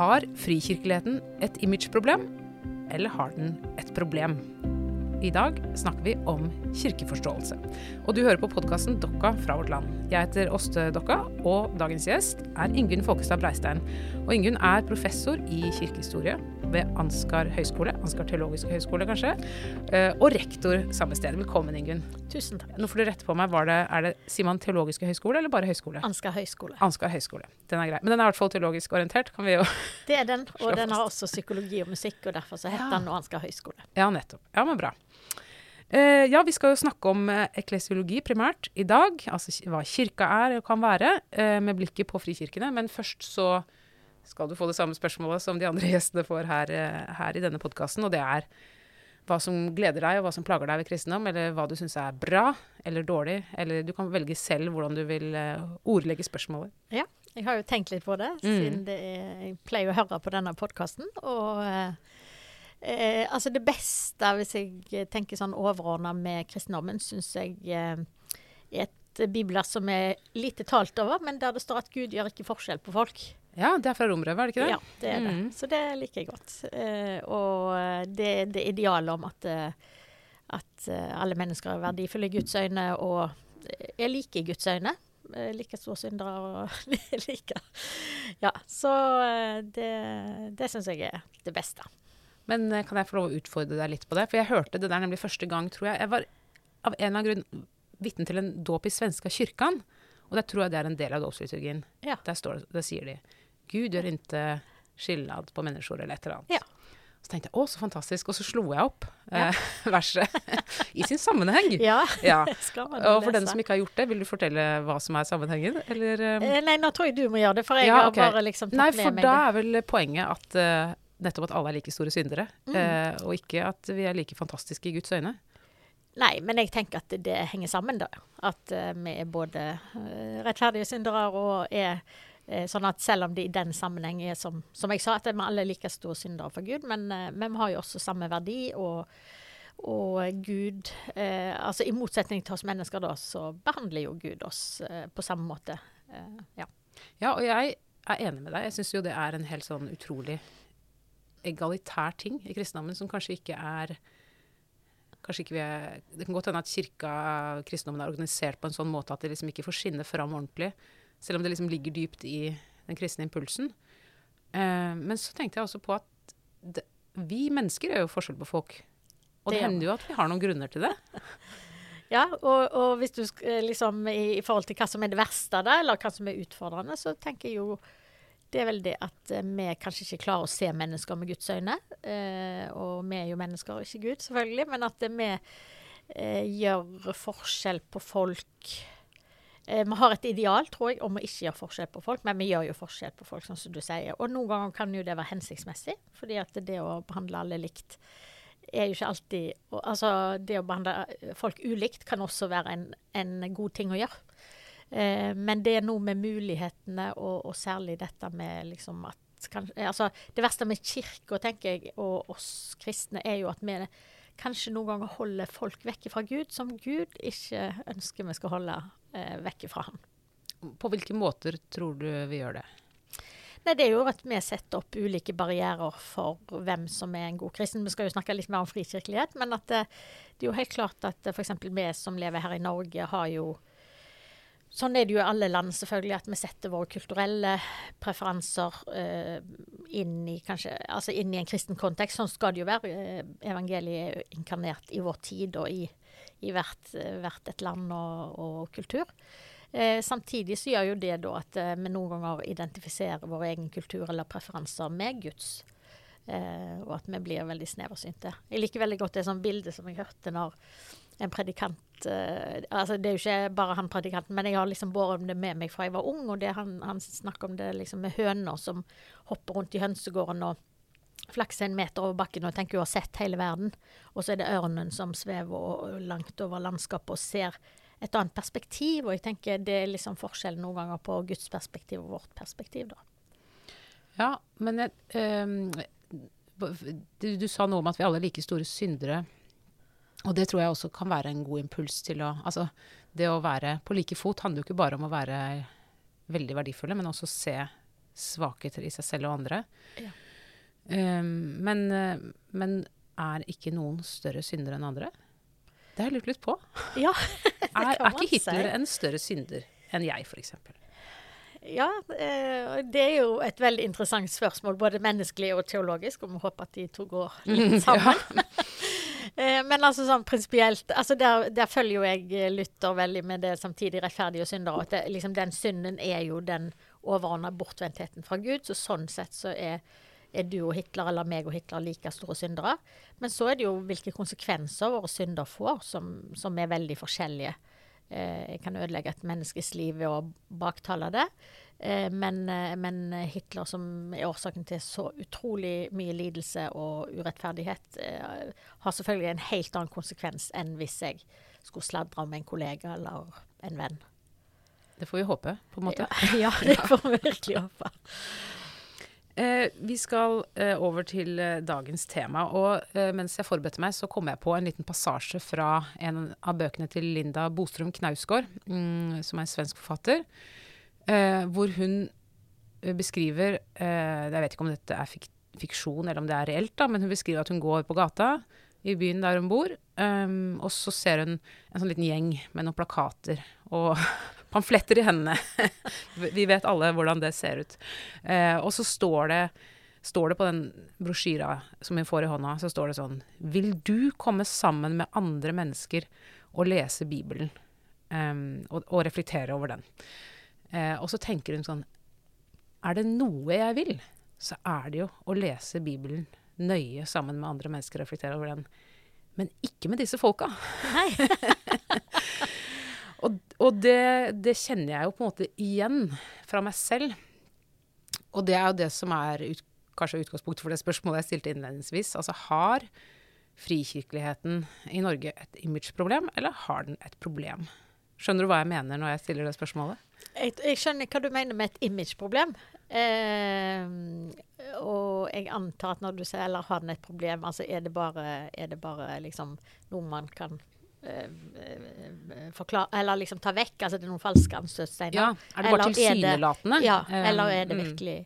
Har frikirkeligheten et imageproblem, eller har den et problem? I dag snakker vi om kirkeforståelse. Og du hører på podkasten Dokka fra vårt land. Jeg heter Åste Dokka, og dagens gjest er Ingunn Folkestad Breistein. Og Ingunn er professor i kirkehistorie ved Ansgar høgskole, Ansgar teologiske høgskole kanskje, eh, og rektor samme sted. Velkommen, Ingunn. Tusen takk. Nå får du rette på meg, var det, er det, Sier man teologiske høgskole, eller bare høgskole? Ansgar høgskole. Ansgar høgskole. Den er grei. Men den er i hvert fall teologisk orientert, kan vi jo Det er den, og den har også psykologi og musikk, og derfor så heter Ja. den nå Ansgar høgskole. Ja, nettopp. Ja, men bra. Uh, ja, vi skal jo snakke om uh, eklesiologi primært i dag. Altså hva kirka er og kan være, uh, med blikket på frikirkene. Men først så skal du få det samme spørsmålet som de andre gjestene får her, eh, her i denne podkasten, og det er hva som gleder deg, og hva som plager deg ved kristendom, eller hva du syns er bra eller dårlig. Eller du kan velge selv hvordan du vil eh, ordlegge spørsmålet. Ja, jeg har jo tenkt litt på det, Mm. siden det er, jeg pleier å høre på denne podkasten. Og eh, eh, altså det beste, hvis jeg tenker sånn overordna med kristendommen, syns jeg eh, er et bibler som er lite talt over, men der det står at Gud gjør ikke forskjell på folk. Ja, det er fra Rombrevet, er det ikke det? Ja, det er det. Mm. Så det liker jeg godt. Uh, og det er det idealet om at, uh, at eh, alle mennesker er verdifulle i Guds øyne og er like i Guds øyne. Uh, like store syndere og like Ja. Så eh, det, det syns jeg er det beste. Men eh, kan jeg få lov å utfordre deg litt på det? For jeg hørte det der nemlig første gang, tror jeg. Jeg var av en annen grunn vitne til en dåp i svenska kyrkan. Og der tror jeg det er en del av dåpsliturgien. Ja. Der, står det, der sier de Gud gjør ikke skillnad på mennesker, eller et eller annet. Ja. Så tenkte jeg å, så fantastisk. Og så slo jeg opp Ja. eh, verset i sin sammenheng. Ja. Ja. Skal man lese. Og for den som ikke har gjort det, vil du fortelle hva som er sammenhengen? Eller Eh, Nei, nå tror jeg du må gjøre det, for jeg Ja, har bare liksom tatt Nei, med for da er vel poenget at eh, nettopp at alle er like store syndere. Mm. eh, og ikke at vi er like fantastiske i Guds øyne. Nei, men jeg tenker at det henger sammen, da. At eh, vi er både rettferdige syndere og er sånn at selv om det i den sammenheng er som, som jeg sa, at vi alle er like store syndere for Gud, men, eh, men vi har jo også samme verdi. og og Gud eh, Altså i motsetning til oss mennesker, da, så behandler jo Gud oss eh, på samme måte. Eh, ja. Ja, og jeg er enig med deg. Jeg syns jo det er en helt sånn utrolig egalitær ting i kristendommen som kanskje ikke er Kanskje ikke vi er Det kan godt hende at kirka, kristendommen, er organisert på en sånn måte at det liksom ikke får skinne fram ordentlig. Selv om det liksom ligger dypt i den kristne impulsen. Eh, men så tenkte jeg også på at det, vi mennesker gjør jo forskjell på folk. Og det, Det hender jo at vi har noen grunner til det. Ja, og, og hvis du eh, liksom i, i forhold til hva som er det verste da, eller hva som er utfordrende, så tenker jeg jo det er vel det at eh, vi kanskje ikke klarer å se mennesker med Guds øyne. Eh, og vi er jo mennesker, ikke Gud, selvfølgelig. Men at vi eh, gjør forskjell på folk. Eh, vi har et ideal, tror jeg, om å ikke gjøre forskjell på folk, men vi gjør jo forskjell på folk, sånn som du sier. Og noen ganger kan jo det være hensiktsmessig, fordi at det å behandle alle likt er jo ikke alltid Altså, det å behandle eh, folk ulikt kan også være en, en god ting å gjøre. Eh, men det er noe med mulighetene, og, og særlig dette med liksom at kan, eh, altså, Det verste med kirka, tenker jeg, og oss kristne, er jo at vi kanskje noen ganger holder folk vekk fra Gud, som Gud ikke ønsker vi skal holde eh, vekke fra ham. På hvilke måter tror du vi gjør det? Nei, Det er jo at vi setter opp ulike barrierer for hvem som er en god kristen. Vi skal jo snakke litt mer om frikirkelighet, men at det, det er jo helt klart at f.eks. vi som lever her i Norge, har jo Sånn er det jo i alle land, selvfølgelig, at vi setter våre kulturelle preferanser eh, inn, i, kanskje, altså inn i en kristen kontekst. Sånn skal det jo være. Eh, evangeliet er jo inkarnert i vår tid og i, i hvert, hvert et land og, og kultur. Eh, samtidig så gjør jo det da at eh, vi noen ganger identifiserer vår egen kultur eller preferanser med Guds. Eh, og at vi blir veldig sneversynte. Jeg liker veldig godt det sånn bildet som jeg hørte når en predikant eh, altså Det er jo ikke bare han predikanten, men jeg har liksom båret det med meg fra jeg var ung. Og det han, han snakker om det liksom med høner som hopper rundt i hønsegården og flakser en meter over bakken og tenker hun har sett hele verden. Og så er det ørnen som svever langt over landskapet og ser et annet perspektiv. Og jeg tenker det er liksom forskjellen noen ganger på Guds perspektiv og vårt perspektiv, da. Ja, men jeg, ehm, du, du sa noe om at vi alle er like store syndere. Og det tror jeg også kan være en god impuls til å Altså, det å være på like fot handler jo ikke bare om å være veldig verdifulle, men også se svakheter i seg selv og andre. Ja. Um, men, eh, men er ikke noen større syndere enn andre? Det har jeg lurt litt på. Ja, Er, kan er man ikke Hitler si. en større synder enn jeg, f.eks.? ja eh, det er jo et veldig interessant spørsmål, både menneskelig og teologisk, og vi håper at de to går litt sammen. Eh, Men altså sånn prinsipielt altså der, der følger jo jeg Luther veldig med det samtidig rettferdige syndere. synder. At det, liksom, den synden er jo den overordna bortvendtheten fra Gud. Så sånn sett så er, er du og Hitler eller meg og Hitler like store syndere. Men så er det jo hvilke konsekvenser våre synder får, som, som er veldig forskjellige. Eh, jeg kan ødelegge et menneskes liv ved å baktale det. Eh, men, eh, men Hitler, som er årsaken til så utrolig mye lidelse og urettferdighet, eh, har selvfølgelig en helt annen konsekvens enn hvis jeg skulle sladre om en kollega eller en venn. Det får vi håpe, på en måte. Ja, det får vi virkelig håpe. Eh, vi skal eh, over til eh, dagens tema. Og mens jeg forberedte meg, så kom jeg på en liten passasje fra en av bøkene til Linda Bostrøm Knausgård, mm, som er en svensk forfatter, hvor hun beskriver Jeg vet ikke om dette er fik fiksjon eller om det er reelt, da, men hun beskriver at hun går på gata i byen der hun bor, og så ser hun en sånn liten gjeng med noen plakater og pamfletter i hendene. Vi vet alle hvordan det ser ut. Eh, og så står det, står det på den brosjyra som hun får i hånda, så står det sånn Vil du komme sammen med andre mennesker og lese Bibelen? Um, og, og reflektere over den. Eh, og så tenker hun sånn Er det noe jeg vil, så er det jo å lese Bibelen nøye sammen med andre mennesker og reflektere over den. Men ikke med disse folka. Nei. Og, og det, det kjenner jeg jo på en måte igjen fra meg selv. Og det er jo det som er ut, kanskje utgangspunktet for det spørsmålet jeg stilte innledningsvis. Altså har frikirkeligheten i Norge et imageproblem, eller har den et problem? Skjønner du hva jeg mener når jeg stiller det spørsmålet? Jeg, jeg skjønner hva du mener med et imageproblem. Eh, og jeg antar at når du sier 'eller har den et problem', altså er det bare, er det bare liksom noe man kan Eller liksom ta vekk? Altså det er noen falske anstøtsteiner? Ja, er det bare tilsynelatende? Ja, Eh, eller er det mm. virkelig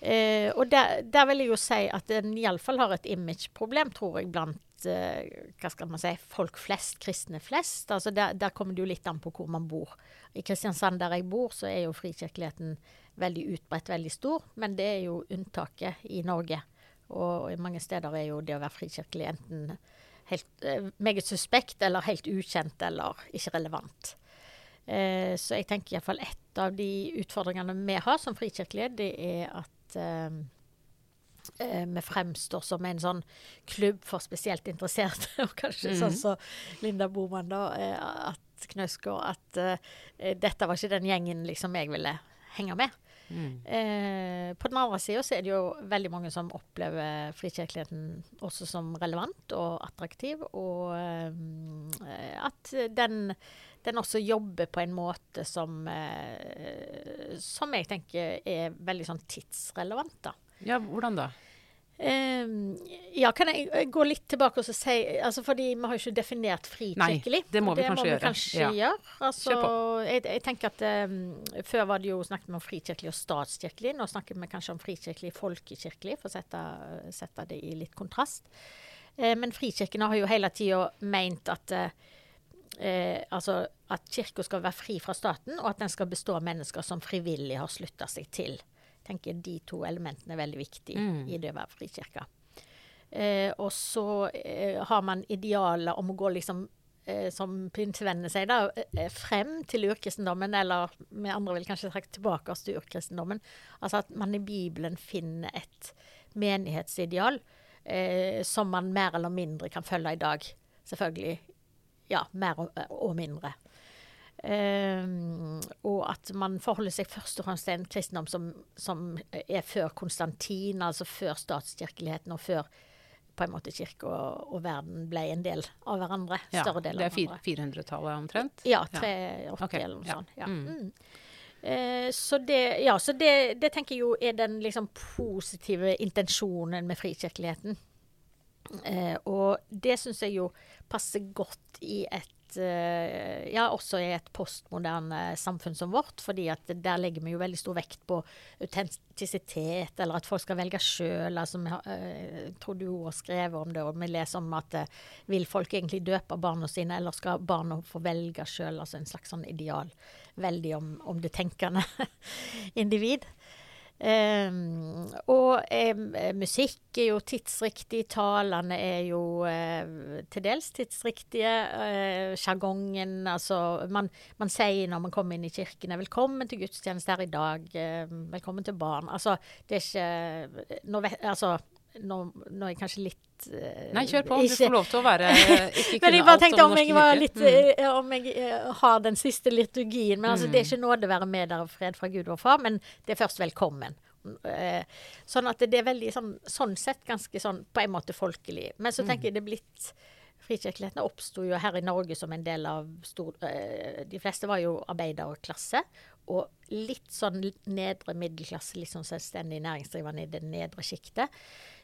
Eh, og der, der vil jeg jo si at den iallfall har et imageproblem, tror jeg, blant uh, hva skal man si, folk flest, kristne flest. Altså der, der kommer det jo litt an på hvor man bor. I Kristiansand, der jeg bor, så er jo frikirkeligheten veldig utbredt, veldig stor. Men det er jo unntaket i Norge. Og i mange steder er jo det å være frikirkelig enten helt, eh, meget suspekt eller helt ukjent eller ikke relevant. Eh, så jeg tenker iallfall et av de utfordringene vi har som frikirkelige, det er at eh, eh, vi fremstår som en sånn klubb for spesielt interesserte, og kanskje sånn som Linda Boman, da, eh, at Knausgård, at eh, dette var ikke den gjengen liksom jeg ville henge med. Mm. Eh, på den andre sida så er det jo veldig mange som opplever frikirkeligheten også som relevant og attraktiv, og eh, at den, den også jobber på en måte som eh, Som jeg tenker er veldig sånn tidsrelevant, da. Ja, hvordan da? Eh, ja, kan jeg eh, gå litt tilbake og så si altså Fordi vi har jo ikke definert frikirkelig. Nei, det må vi det kanskje gjøre. kanskje Ja. gjøre. Altså, Kjør jeg, jeg tenker at um, Før var det jo snakket vi om frikirkelig og statskirkelig. Nå snakker vi kanskje om frikirkelig folkekirkelig, for å sette, sette det i litt kontrast. Eh, men frikirkene har jo hele tida meint at eh, eh, altså at kirka skal være fri fra staten, og at den skal bestå av mennesker som frivillig har slutta seg til. Tenker De to elementene er veldig viktige Mm. i det å være frikirke. Eh, og så eh, har man idealer om å gå liksom eh, som pinsevennene sier, da, eh, frem til urkristendommen, eller vi andre vil kanskje trekke tilbake til urkristendommen. Altså at man i Bibelen finner et menighetsideal eh, som man mer eller mindre kan følge i dag. Selvfølgelig. Ja, mer og, og mindre. Ehm, og at man forholder seg først og fremst til en kristendom som, som er før Konstantin, altså før statskirkeligheten, og før på en måte kirke og, og verden ble en del av hverandre. Ja, større del det av er Det er 400-tallet omtrent? Ja, 380 okay, eller noe ja. sånt. Ja. Mm. Eh, så det, ja, så det, det tenker jeg jo er den liksom positive intensjonen med frikirkeligheten. Eh, og det syns jeg jo passer godt i et eh, Ja, også i et postmoderne samfunn som vårt, fordi at der legger vi jo veldig stor vekt på autentisitet, eller at folk skal velge sjøl. Altså, eh, jeg tror du har skrevet om det, og vi leser om at eh, vil folk egentlig døpe barna sine, eller skal barna få velge sjøl? Altså en slags sånn ideal. Veldig om, om det tenkende individ. Um, og um, musikk er jo tidsriktig, talene er jo uh, til dels tidsriktige. Uh, Sjargongen Altså, man, man, sier når man kommer inn i kirkene 'Velkommen til gudstjeneste her i dag'. Uh, 'Velkommen til barn'. Altså, det er ikke noe, altså, nå, nå, er jeg kanskje litt uh, Nei, kjør på. Du får lov til å være ikke Men jeg bare tenkte om, om jeg var litt mm. uh, Om jeg uh, har den siste liturgien. Men altså, mm. det er mm. ikke nåde være med der og fred fra Gud og far, men det er først velkommen. sånn at det er veldig sånn, sånn sett ganske sånn på en måte folkelig. Men så tenker mm. jeg det er blitt Frikirkelighetene oppsto jo her i Norge som en del av stor De fleste var jo arbeiderklasse. Og litt sånn nedre middelklasse, litt sånn selvstendig næringsdrivende i det nedre sjiktet.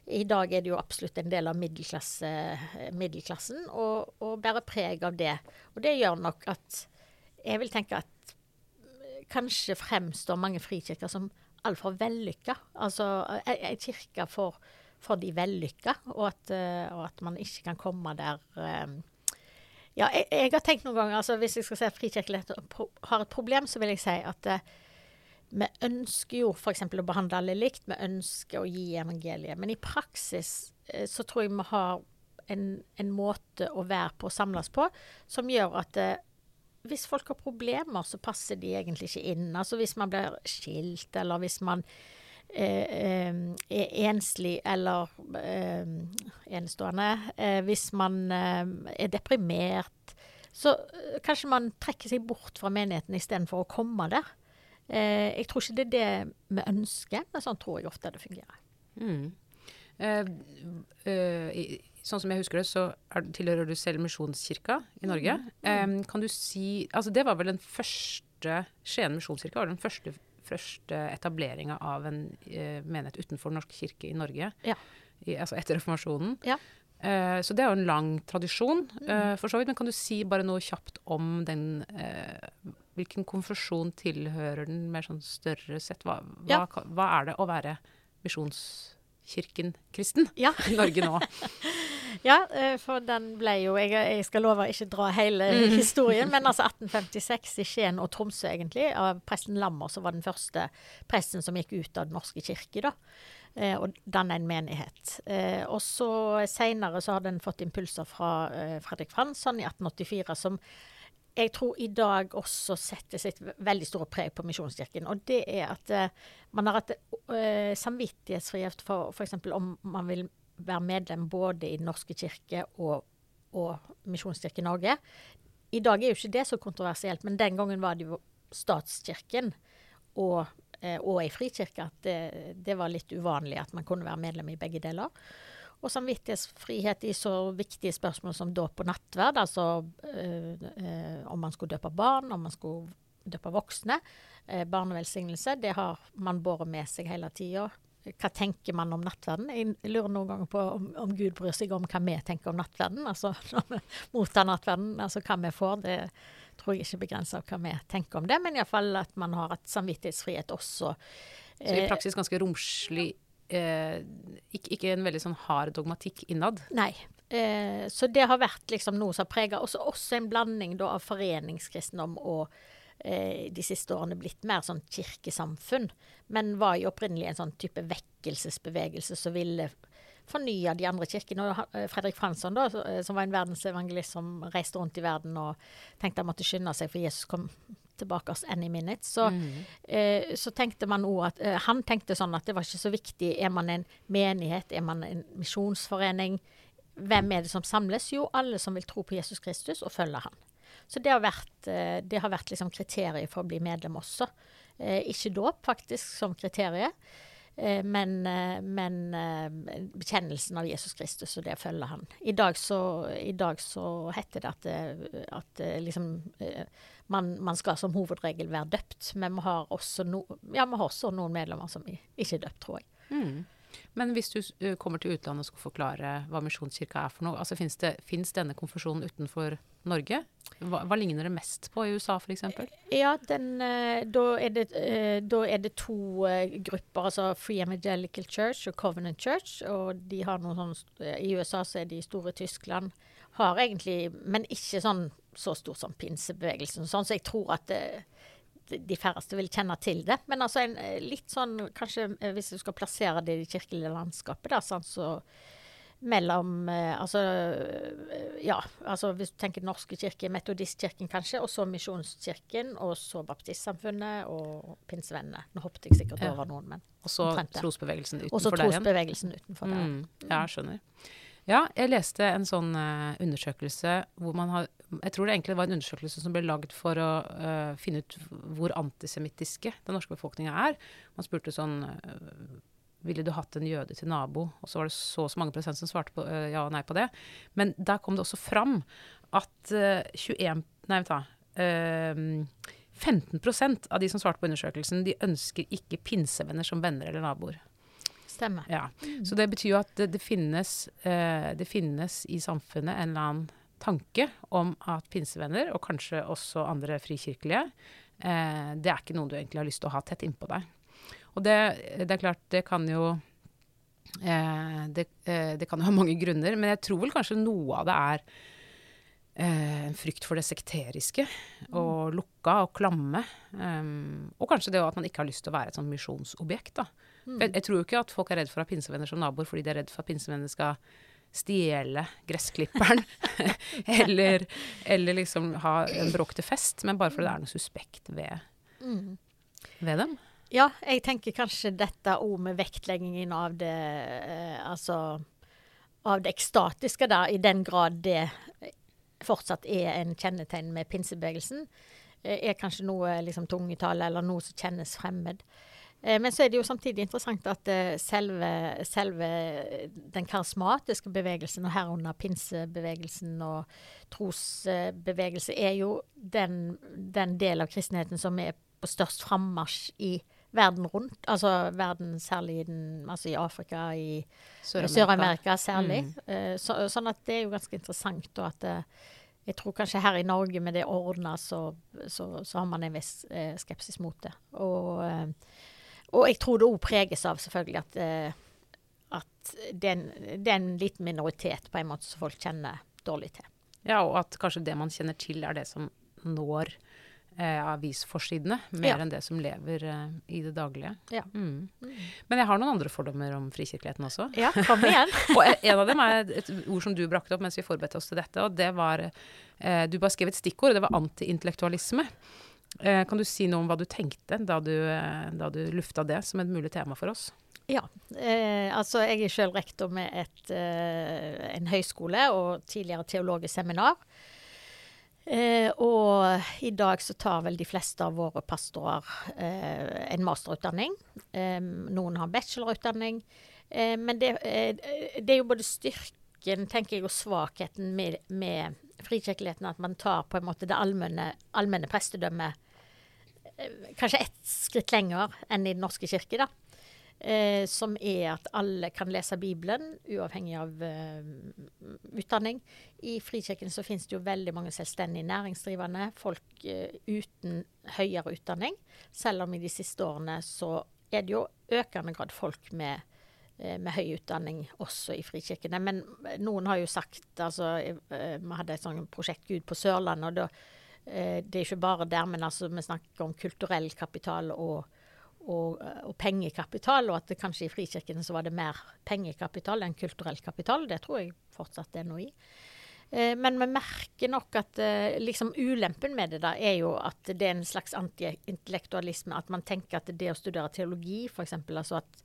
I dag er det jo absolutt en del av middelklasse, middelklassen, og, og bærer preg av det. Og det gjør nok at jeg vil tenke at kanskje fremstår mange frikirker som altfor vellykka. Altså ei kirke for, for, de vellykka, og at, og at, man ikke kan komme der ja, jeg, jeg, har tenkt noen ganger, altså Hvis jeg skal si at frikirkelighet har et problem, så vil jeg si at vi ønsker jo f.eks. å behandle alle likt, vi ønsker å gi evangeliet. Men i praksis eh, så tror jeg vi har en, en, måte å være på og samles på som gjør at eh, hvis folk har problemer, så passer de egentlig ikke inn. Altså hvis man blir skilt, eller hvis man eh, eh er enslig eller eh, enestående. Eh, hvis man er deprimert. Så kanskje man trekker seg bort fra menigheten istedenfor å komme der. Eh, jeg tror ikke det er det vi ønsker, men sånn tror jeg ofte det fungerer. Mm. Eh, eh, sånn som jeg husker det, så er, tilhører du selv Misjonskirka i Norge. Mm. kan du si Altså, det var vel den første Skien misjonskirke var den første, første etableringa av en eh, menighet utenfor Den norske kirke i Norge. Ja. I, altså etter reformasjonen. Ja. Uh, så det er jo en lang tradisjon, uh, for så vidt. Men kan du si bare noe kjapt om den uh, Hvilken konfesjon tilhører den mer sånn større sett? Hva, ja. hva, hva er det å være misjonskirken kristen ja. i Norge nå? ja, for den ble jo Jeg, jeg skal love å ikke dra hele mm. historien, men altså 1856 i Skien og Tromsø, egentlig. Av presten Lammer, som var den første presten som gikk ut av Den norske kirke, da. Eh, og danne en menighet. Eh, og så Seinere så har den fått impulser fra eh, Fredrik Fransson i 1884, som jeg tror i dag også setter sitt veldig store preg på Misjonskirken. Og det er at uh, man har hatt uh, samvittighetsfrihet for f.eks. om man vil være medlem både i Den norske kirke og, og Misjonskirken Norge. I dag er jo ikke det så kontroversielt, men den gangen var det jo statskirken og uh, og ei frikirke at det, det, var litt uvanlig at man kunne være medlem i begge deler. Og samvittighetsfrihet i så viktige spørsmål som dåp og nattverd, altså øh, øh, om man skulle døpe barn, om man skulle døpe voksne. Eh, barnevelsignelse, det har man båret med seg hele tida. Hva tenker man om nattverden? Jeg lurer noen ganger på om, om, Gud bryr seg om hva vi tenker om nattverden. Altså når vi mottar nattverden, altså hva vi får. det tror jeg ikke begrenser hva vi tenker om det, men iallfall at man har et samvittighetsfrihet også. Så i eh, praksis ganske romslig, eh, ikke, ikke, en veldig sånn hard dogmatikk innad? Nei. Eh, så det har vært liksom noe som har prega også, også, en blanding da, av foreningskristendom og eh, de siste årene blitt mer sånn kirkesamfunn, men var jo opprinnelig en sånn type vekkelsesbevegelse som ville fornya de andre kirkene. Og eh, Fredrik Fransson, da, eh, som var en verdensevangelist som reiste rundt i verden og tenkte han måtte skynde seg, for Jesus kom tilbake oss any minute. Så, mm. eh, så tenkte man òg at eh, Han tenkte sånn at det var ikke så viktig. Er man en menighet? Er man en misjonsforening? Hvem er det som samles? Jo, alle som vil tro på Jesus Kristus og følge han. Så det har vært, eh, det har vært liksom kriteriet for å bli medlem også. Eh, ikke dåp, faktisk, som kriteriet. Eh, men, eh, men, bekjennelsen av Jesus Kristus, og det følger han. I dag så, i dag så heter det at, at liksom, man, man, skal som hovedregel være døpt. Men vi har også, no, ja, vi har også noen medlemmer som ikke er døpt, tror jeg. Mm. Men hvis du kommer til utlandet og skal forklare hva Misjonskirka er for noe, altså fins denne konfesjonen utenfor Norge? Hva, hva, ligner det mest på i USA f.eks.? Ja, den, uh, da, er det, da, er det, to grupper, altså Free Evangelical Church og Covenant Church. Og de har noen sånne, I USA så er de store i Tyskland. Har egentlig, men ikke sånn så stor som pinsebevegelsen. Sånn, så jeg tror at det, de færreste vil kjenne til det. Men altså en, eh, litt sånn kanskje eh, hvis du skal plassere det i det kirkelige landskapet, da, sånn så mellom eh, Altså ja, altså hvis du tenker norske kirke, Metodistkirken kanskje, og så Misjonskirken, og så Baptistsamfunnet og Pinsevennene. Nå hoppet jeg sikkert over noen, men Og så trosbevegelsen utenfor der igjen. Og så trosbevegelsen utenfor der. Mm, ja, skjønner. Ja, jeg leste en sånn uh, undersøkelse hvor man har Jeg tror det egentlig var en undersøkelse som ble lagd for å uh, finne ut hvor antisemittiske den norske befolkninga er. Man spurte sånn uh, Ville du hatt en jøde til nabo? Og så var det så og så mange prosent som svarte på ja og nei på det. Men der kom det også fram at 21 Nei, vent da. 15% av de som svarte på undersøkelsen, de ønsker ikke pinsevenner som venner eller naboer. Stemmer. Ja. Så det betyr jo at det, det, finnes, eh, det, finnes, i samfunnet en eller annen tanke om at pinsevenner, og kanskje også andre frikirkelige, eh, det er ikke noe du egentlig har lyst til å ha tett innpå deg. Og det, det er klart, det kan jo eh, det, eh, det, kan jo ha mange grunner, men jeg tror vel kanskje noe av det er eh, en frykt for det sekteriske og lukka og klamme. Um, og kanskje det at man ikke har lyst til å være et sånn misjonsobjekt. da. Mm. Jeg, jeg, tror jo ikke at folk er redd for å ha pinsevenner som naboer fordi de er redd for at pinsevenner skal stjele gressklipperen. eller, eller, liksom ha en bråkete fest, men bare fordi det er noe suspekt ved, mm. ved dem. Ja, jeg tenker kanskje dette òg med vektleggingen av det eh, Altså av det ekstatiske, da, i den grad det fortsatt er en kjennetegn med pinsebevegelsen, eh, er kanskje noe liksom tungetale eller noe som kjennes fremmed. Eh, men så er det jo samtidig interessant at eh, selve, selve den karismatiske bevegelsen, og herunder pinsebevegelsen og trosbevegelse, er jo den, den del av kristenheten som er på størst frammarsj i verden rundt. Altså verden særlig i, den, altså i Afrika, i Sør-Amerika Sør særlig. Mm. Så, sånn at det er jo ganske interessant. og at jeg tror kanskje her i Norge med det ordna, så, så, så, har man en viss eh, skepsis mot det. Og og jeg tror det òg preges av selvfølgelig at, uh, at det, er en, det, er en, liten minoritet på en måte som folk kjenner dårlig til. Ja, og at kanskje det man kjenner til, er det som når eh, avisforsidene, mer ja. enn det som lever eh, i det daglige. Ja. Mm. Mm. Men jeg har noen andre fordommer om frikirkeligheten også. Ja, kom igjen. og en av dem er et ord som du brakte opp mens vi forberedte oss til dette, og det var eh, Du bare skrev et stikkord, og det var antiintellektualisme. Eh, kan du si noe om hva du tenkte da du, eh, da du lufta det som et mulig tema for oss? Ja. Eh, altså, jeg er sjøl rektor med et, eh, en høyskole og tidligere teologisk seminar. Eh, og i dag så tar vel de fleste av våre pastorer eh, en masterutdanning. noen har bachelorutdanning. men det, det, er jo både styrken tenker jeg, og svakheten med, med frikirkeligheten at man tar på en måte det allmenne, allmenne prestedømmet kanskje ett skritt lenger enn i Den norske kirke, da. Eh, som er at alle kan lese Bibelen, uavhengig av eh, utdanning. I Frikirken så finnes det jo veldig mange selvstendig næringsdrivende, folk eh, uten høyere utdanning. Selv om i de siste årene så er det jo økende grad folk med, eh, med høy utdanning også i frikirkene. Men noen har jo sagt altså, eh, Vi hadde et sånt prosjekt Gud på Sørlandet. og da det er ikke bare der, men altså, vi snakker om kulturell kapital og, og, og, pengekapital, og at det kanskje i Frikirken så var det mer pengekapital enn kulturell kapital. Det tror jeg fortsatt det er noe i. Eh, men vi merker nok at eh, liksom ulempen med det da er jo at det er en slags antiintellektualisme. At man tenker at det å studere teologi, f.eks. Altså at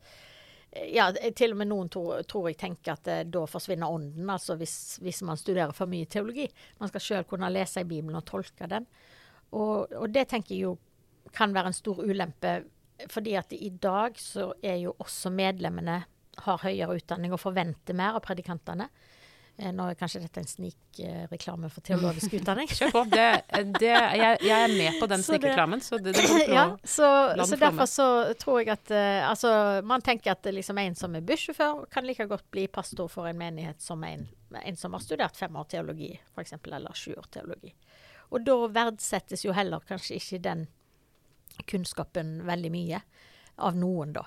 ja, til og med noen tror, tror jeg tenker at eh, da forsvinner ånden, altså hvis, hvis, man studerer for mye teologi. Man skal sjøl kunne lese i Bibelen og tolke den. Og, og, det tenker jeg jo kan være en stor ulempe, fordi at i dag så er jo også medlemmene har høyere utdanning og forventer mer av predikantene. Eh, nå er kanskje dette en snikreklame for teologisk utdanning. Kjør på. Det, det, jeg, jeg, er med på den snikreklamen, så det, det må ja, så, så derfor så tror jeg at uh, Altså, man tenker at liksom en som er bussjåfør, kan like godt bli pastor for en menighet som en, en som har studert fem år teologi, f.eks., eller sju år teologi. Og da verdsettes jo heller kanskje ikke den kunnskapen veldig mye av noen, da.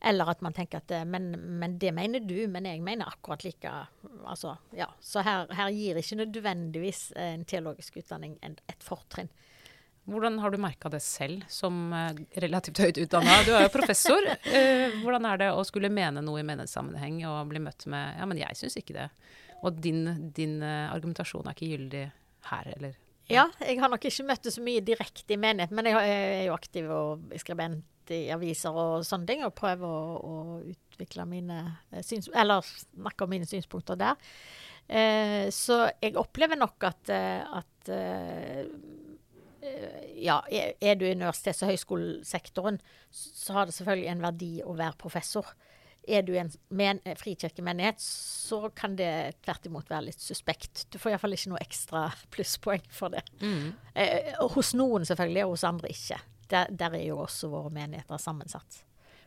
Eller at man tenker at men, men, det mener du, men jeg mener akkurat like. Altså, ja. Så her, her gir ikke nødvendigvis en teologisk utdanning et fortrinn. Hvordan har du merka det selv, som eh, relativt høyt utdanna? Du er jo professor. Eh, hvordan er det å skulle mene noe i menighetssammenheng og bli møtt med Ja, men jeg syns ikke det. Og din, din eh, argumentasjon er ikke gyldig her, eller? Ja, jeg har nok ikke møtt det så mye direkte i menighet, men jeg er jo aktiv og skribent i aviser og sånne ting, og prøve å, å utvikle mine eh, syns... Eller snakke om mine synspunkter der. Eh, så jeg opplever nok at, eh, at eh, ja, er du i universitets- og høyskolesektoren, så har det selvfølgelig en verdi å være professor. Er du en men, frikirkemenighet, så kan det tvert imot være litt suspekt. Du får iallfall ikke noe ekstra plusspoeng for det. Mm. Eh, hos noen selvfølgelig, og hos andre ikke der, der, er jo også våre menigheter sammensatt.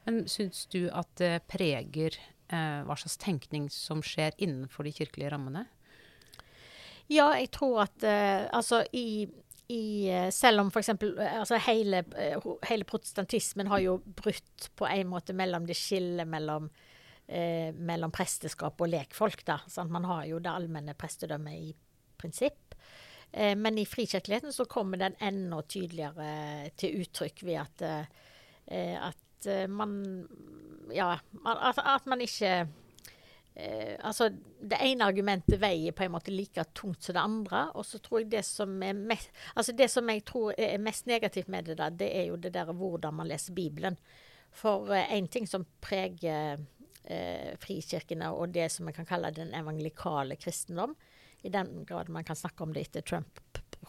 Men syns du at det preger eh, hva slags tenkning som skjer innenfor de kirkelige rammene? Ja, jeg tror at eh, altså i, i eh, selv om f.eks. Eh, altså hele, eh, hele, protestantismen har jo brutt på en måte mellom det skillet mellom, eh, mellom presteskap og lekfolk. da, sånn, Man har jo det allmenne prestedømmet i prinsipp. Eh, men i frikirkeligheten så kommer den enda tydeligere til uttrykk ved at, eh, at eh, man Ja, at, at man ikke Eh, altså, Det ene argumentet veier på en måte like tungt som det andre. Og så tror jeg det som er mest, altså det som jeg tror er mest negativt med det, da, det er jo det der hvordan man leser Bibelen. For én eh, ting som preger eh, frikirkene, og det som vi kan kalle den evangelikale kristendom, i den grad man kan snakke om det etter Trump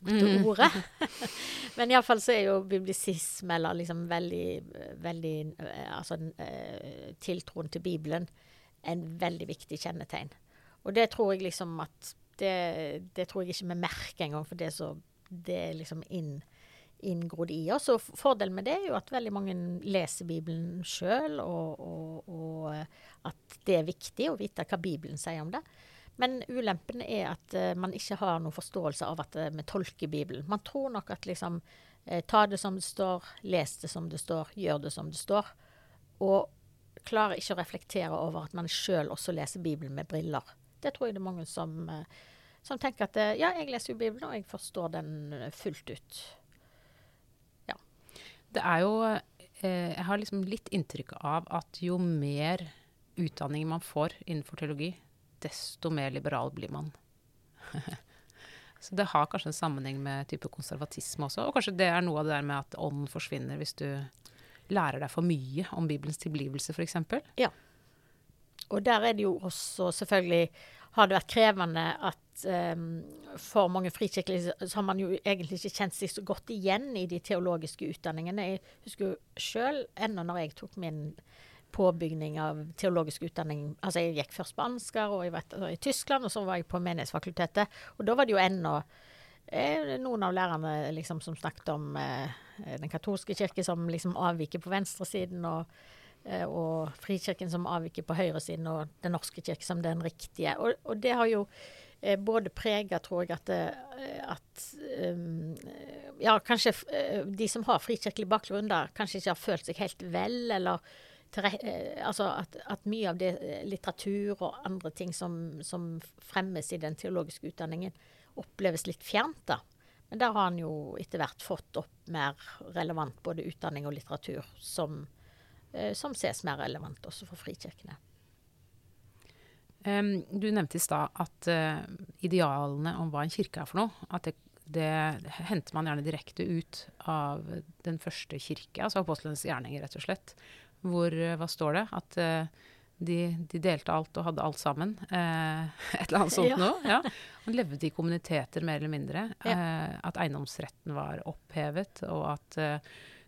brukte mm. ordet. Men iallfall så er jo biblisisme, eller liksom veldig, veldig eh, Altså eh, tiltroen til Bibelen, en veldig viktig kjennetegn. Og det tror jeg liksom at Det, det tror jeg ikke vi merker engang, for det så, det er liksom inn, inngrodd i oss. Og fordelen med det er jo at veldig mange leser Bibelen sjøl, og, og, og at det er viktig å vite hva Bibelen sier om det. Men ulempen er at uh, man ikke har noen forståelse av at uh, vi tolker Bibelen. Man tror nok at liksom uh, ta det som det står, les det som det står, gjør det som det står. Og klarer ikke å reflektere over at man sjøl også leser Bibelen med briller. Det tror jeg det er mange som, som tenker at ja, jeg leser jo Bibelen, og jeg forstår den fullt ut. Ja. Det er jo Jeg har liksom litt inntrykk av at jo mer utdanning man får innenfor teologi, desto mer liberal blir man. så det har kanskje en sammenheng med type konservatisme også. Og kanskje det er noe av det der med at ånden forsvinner hvis du lærer deg for mye om Bibelens tilblivelse, f.eks. Ja. Og der er det jo også selvfølgelig har det vært krevende at um, for mange frikirkelige så har man jo egentlig ikke kjent seg så godt igjen i de teologiske utdanningene. Jeg husker jo sjøl, ennå når jeg tok min påbygning av teologisk utdanning. Altså Jeg gikk først på Ansgar og jeg vet, i Tyskland, og så var jeg på Menighetsfakultetet. Og da var det jo ennå eh, noen av lærerne liksom, som snakket om eh, den katolske kirke som liksom avviker på venstresiden, og, eh, og Frikirken som avviker på høyresiden, og Den norske kirke som den riktige. Og, og det har jo eh, både prega, tror jeg, at, eh, at um, Ja, kanskje de som har frikirkelig bakgrunn, da, kanskje ikke har følt seg helt vel, eller altså at, at, mye av det eh, litteratur og andre ting som, som, fremmes i den teologiske utdanningen, oppleves litt fjernt. da. Men der har han jo etter hvert fått opp mer relevant både utdanning og litteratur som, eh, som ses mer relevant også for frikirkene. Um, du nevnte i stad at uh, idealene om hva en kirke er for noe, at det, det, henter man gjerne direkte ut av den første kirke, altså apostlenes gjerninger, rett og slett hvor eh, Hva står det? At uh, de, de, delte alt og hadde alt sammen. Uh, et eller annet sånt ja. noe. Ja. Han levde i kommuniteter, mer eller mindre. Ja. Uh, at eiendomsretten var opphevet, og at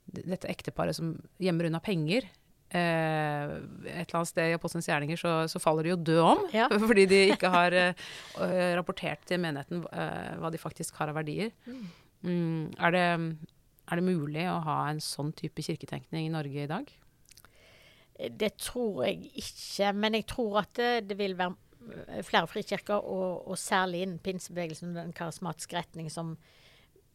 dette ekteparet som gjemmer unna penger, et eller annet sted i Apostelens gjerninger så, så faller de jo død om. Ja. Fordi de ikke har rapportert til menigheten hva de faktisk har av verdier. Mm, er, det, er det mulig å ha en sånn type kirketenkning i Norge i dag? Det tror jeg ikke, men jeg tror at det, det vil være eh, flere frikirker, og, og særlig innen pinsebevegelsen den karismatiske retning, som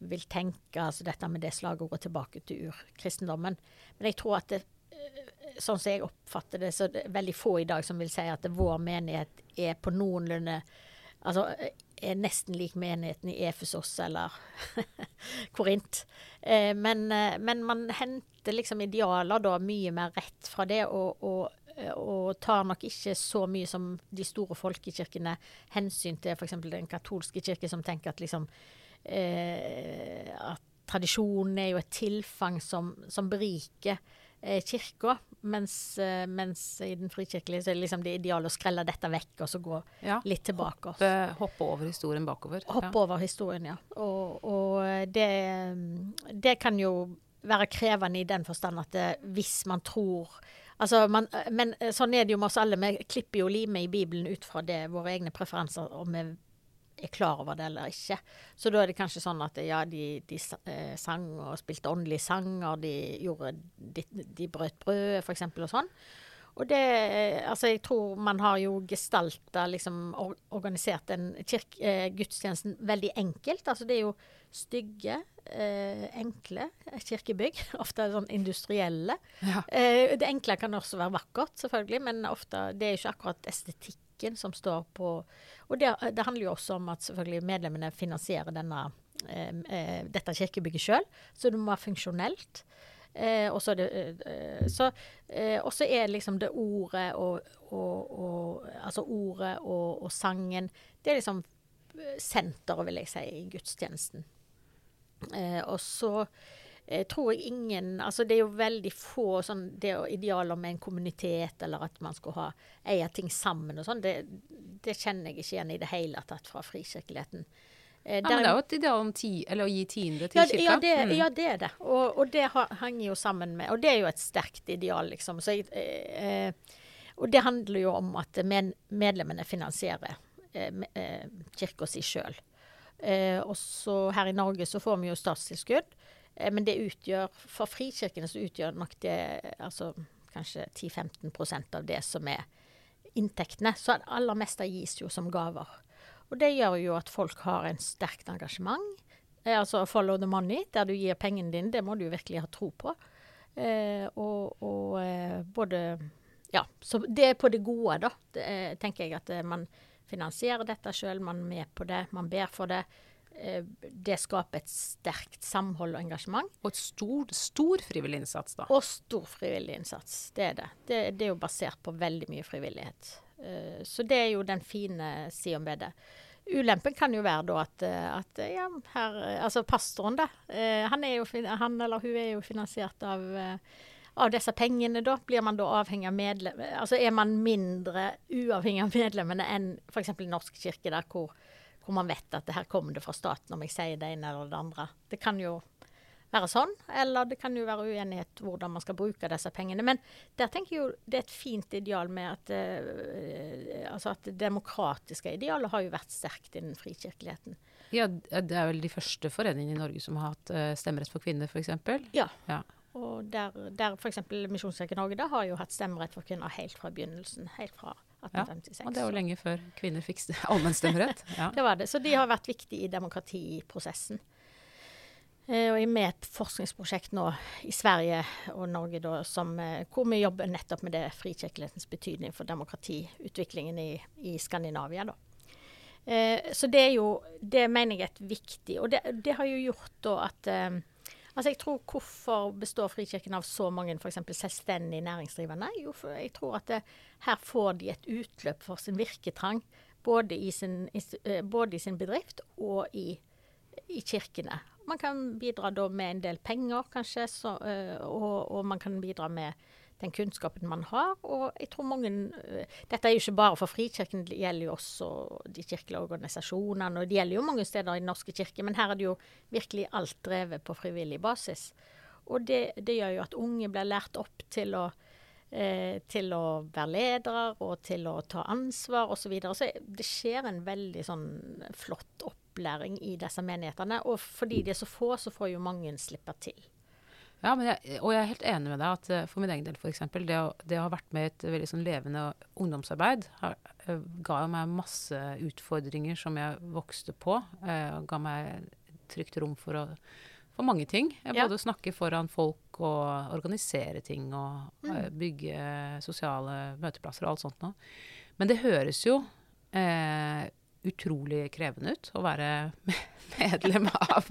vil tenke altså dette med det slagordet tilbake til urkristendommen. Men jeg tror at det, eh, sånn som jeg oppfatter det, så det er veldig få i dag som vil si at vår menighet er på noenlunde Altså er nesten lik menigheten i Efesos eller Korint. Eh, men, eh, men man henter liksom idealer da mye mer rett fra det, og, og, og tar nok ikke så mye som de store folkekirkene hensyn til f.eks. den katolske kirke, som tenker at liksom eh, at tradisjonen er jo et tilfang som, som beriker eh, kirka, mens, eh, mens i den frikirkelige så er det liksom det idealet å skrelle dette vekk og så gå Ja. litt tilbake. Hoppe, hoppe over historien bakover. Hoppe over historien, ja. Og, og det, det kan jo være krevende i den forstand at det, hvis man tror Altså, man, men sånn er det jo med oss alle. Vi klipper jo limet i Bibelen ut fra det, våre egne preferanser, om vi er klar over det eller ikke. Så da er det kanskje sånn at ja, de, de eh, sang og spilte åndelige sanger, de gjorde De, de brøt brød, f.eks., og sånn. Og det Altså, jeg tror man har jo gestalta, liksom or organisert den kirk, eh, veldig enkelt. Altså, det er jo stygge, eh, enkle kirkebygg. Ofte sånn industrielle. Ja. Eh, det enkle kan også være vakkert, selvfølgelig, men ofte det er ikke akkurat estetikken som står på Og det, det handler jo også om at selvfølgelig medlemmene finansierer denne, eh, eh, dette kirkebygget sjøl, så det må være funksjonelt. Eh, det eh, så, eh, og så er liksom det ordet og, og, og Altså ordet og, og sangen Det er liksom eh, senteret, vil jeg si, i gudstjenesten. Eh, og så eh, tror jeg ingen Altså det er jo veldig få sånn det er idealer med en kommunitet, eller at man skulle ha eie ting sammen og sånn. Det, det kjenner jeg ikke igjen i det hele tatt fra frikirkeligheten. Eh, Ja, men det er jo et ideal om ti, eller å gi tiende til ja, kirka. ja, det, Mm. ja, det er det. Og, og det henger jo sammen med Og det er jo et sterkt ideal, liksom. Så jeg, eh, og det handler jo om at med, medlemmene finansierer eh, eh, kirka si sjøl. Eh, og så her i Norge så får vi jo statstilskudd, eh, men det utgjør For frikirkene så utgjør nok det altså kanskje 10-15% av det som er inntektene. Så det aller meste gis jo som gaver. Og det gjør jo at folk har en sterkt engasjement. Eh, altså follow the money, der du gir pengene dine, det må du virkelig ha tro på. Eh, og og eh, både Ja, så det er på det gode, da. Det, eh, tenker jeg at man finansierer dette sjøl, man er med på det, man ber for det. Eh, det skaper et sterkt samhold og engasjement. Og et stor, stor frivillig innsats, da. Og stor frivillig innsats. Det er det. Det, det er jo basert på veldig mye frivillighet. Eh, så det er jo den fine sida ved det. Ulempen kan jo være da at, eh, at eh, ja, her, altså pastoren, da. Han, jo, han eller hun er jo finansiert av, av disse pengene, da. Blir man da avhengig av medlem... Altså er man mindre uavhengig av medlemmene enn f.eks. i Norsk kirke, der hvor, hvor man vet at det her kommer det fra staten om jeg sier det ene eller det andre. Det kan jo være sånn, eller det kan jo være uenighet hvordan man skal bruke disse pengene. Men der tenker jeg jo det er et fint ideal med at eh, altså at det demokratiske idealet har jo vært sterkt innen frikirkeligheten. Ja, det er vel de første foreningene i Norge som har hatt eh, stemmerett for kvinner, f.eks. Ja. Ja. Og der, der f.eks. Misjonskirken Norge da har jo hatt stemmerett for kvinner helt fra begynnelsen. Helt fra 1856. Ja, Og det var lenge før kvinner fikk st- allmennstemmerett. Ja. Det var det. Så de har vært viktige i demokratiprosessen. Eh, og jeg er med i et forskningsprosjekt nå i Sverige og Norge da, som, eh, hvor vi jobber nettopp med det frikirkelighetens betydning for demokratiutviklingen i, i Skandinavia. Da. Eh, så det er jo Det mener jeg er viktig Og det, det har jo gjort da at eh, Altså jeg tror Hvorfor består Frikirken av så mange for selvstendig næringsdrivende? Jo, for jeg tror at det, her får de et utløp for sin virketrang. Både i sin, eh, både i sin bedrift og i, i kirkene. Man kan bidra da med en del penger, kanskje, så, eh, og, og man kan bidra med den kunnskapen man har. Og jeg tror mange eh, Dette er jo ikke bare for Frikirken, det gjelder jo også de kirkelige organisasjonene. Og det gjelder jo mange steder i Den norske kirke, men her er det jo virkelig alt drevet på frivillig basis. Og det, det gjør jo at unge blir lært opp til å eh, til å være ledere og til å ta ansvar osv. Så, videre. så det skjer en veldig sånn flott opplæring i disse menighetene. Og fordi de er så få, så får jo mange slippe til. Ja, jeg, og jeg er helt enig med deg at uh, for min egen del f.eks. Det, å, det å ha vært med i et veldig sånn levende ungdomsarbeid har, uh, ga meg masse utfordringer som jeg vokste på. Uh, ga meg trygt rom for, å, for mange ting. Ja. Både å snakke foran folk og organisere ting og mm. bygge sosiale møteplasser og alt sånt noe. Men det høres jo utrolig krevende ut å være medlem av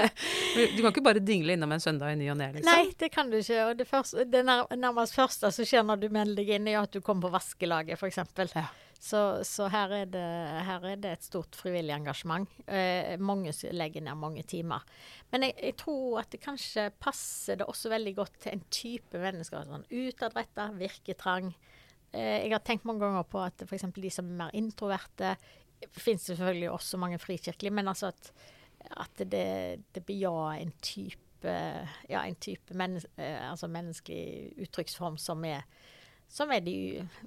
Du kan ikke bare dingle innom en søndag i ny og ne, liksom. Nei, det kan du ikke. Og det, første, det nærmest første som skjer når du melder deg inn, er at du kommer på vaskelaget, f.eks. Ja. Så, så her, er det, her, er det, et stort frivillig engasjement. Eh, mange legger ned mange timer. Men jeg, jeg, tror at det kanskje passer det også veldig godt til en type mennesker. Sånn utadretta, virketrang. Eh, jeg har tenkt mange ganger på at f.eks. de som er mer introverte, finnes selvfølgelig også mange frikirkelige, men altså at, at det, det bejaer en type ja, en type mennes, eh, altså menneskelig uttrykksform som er, som er de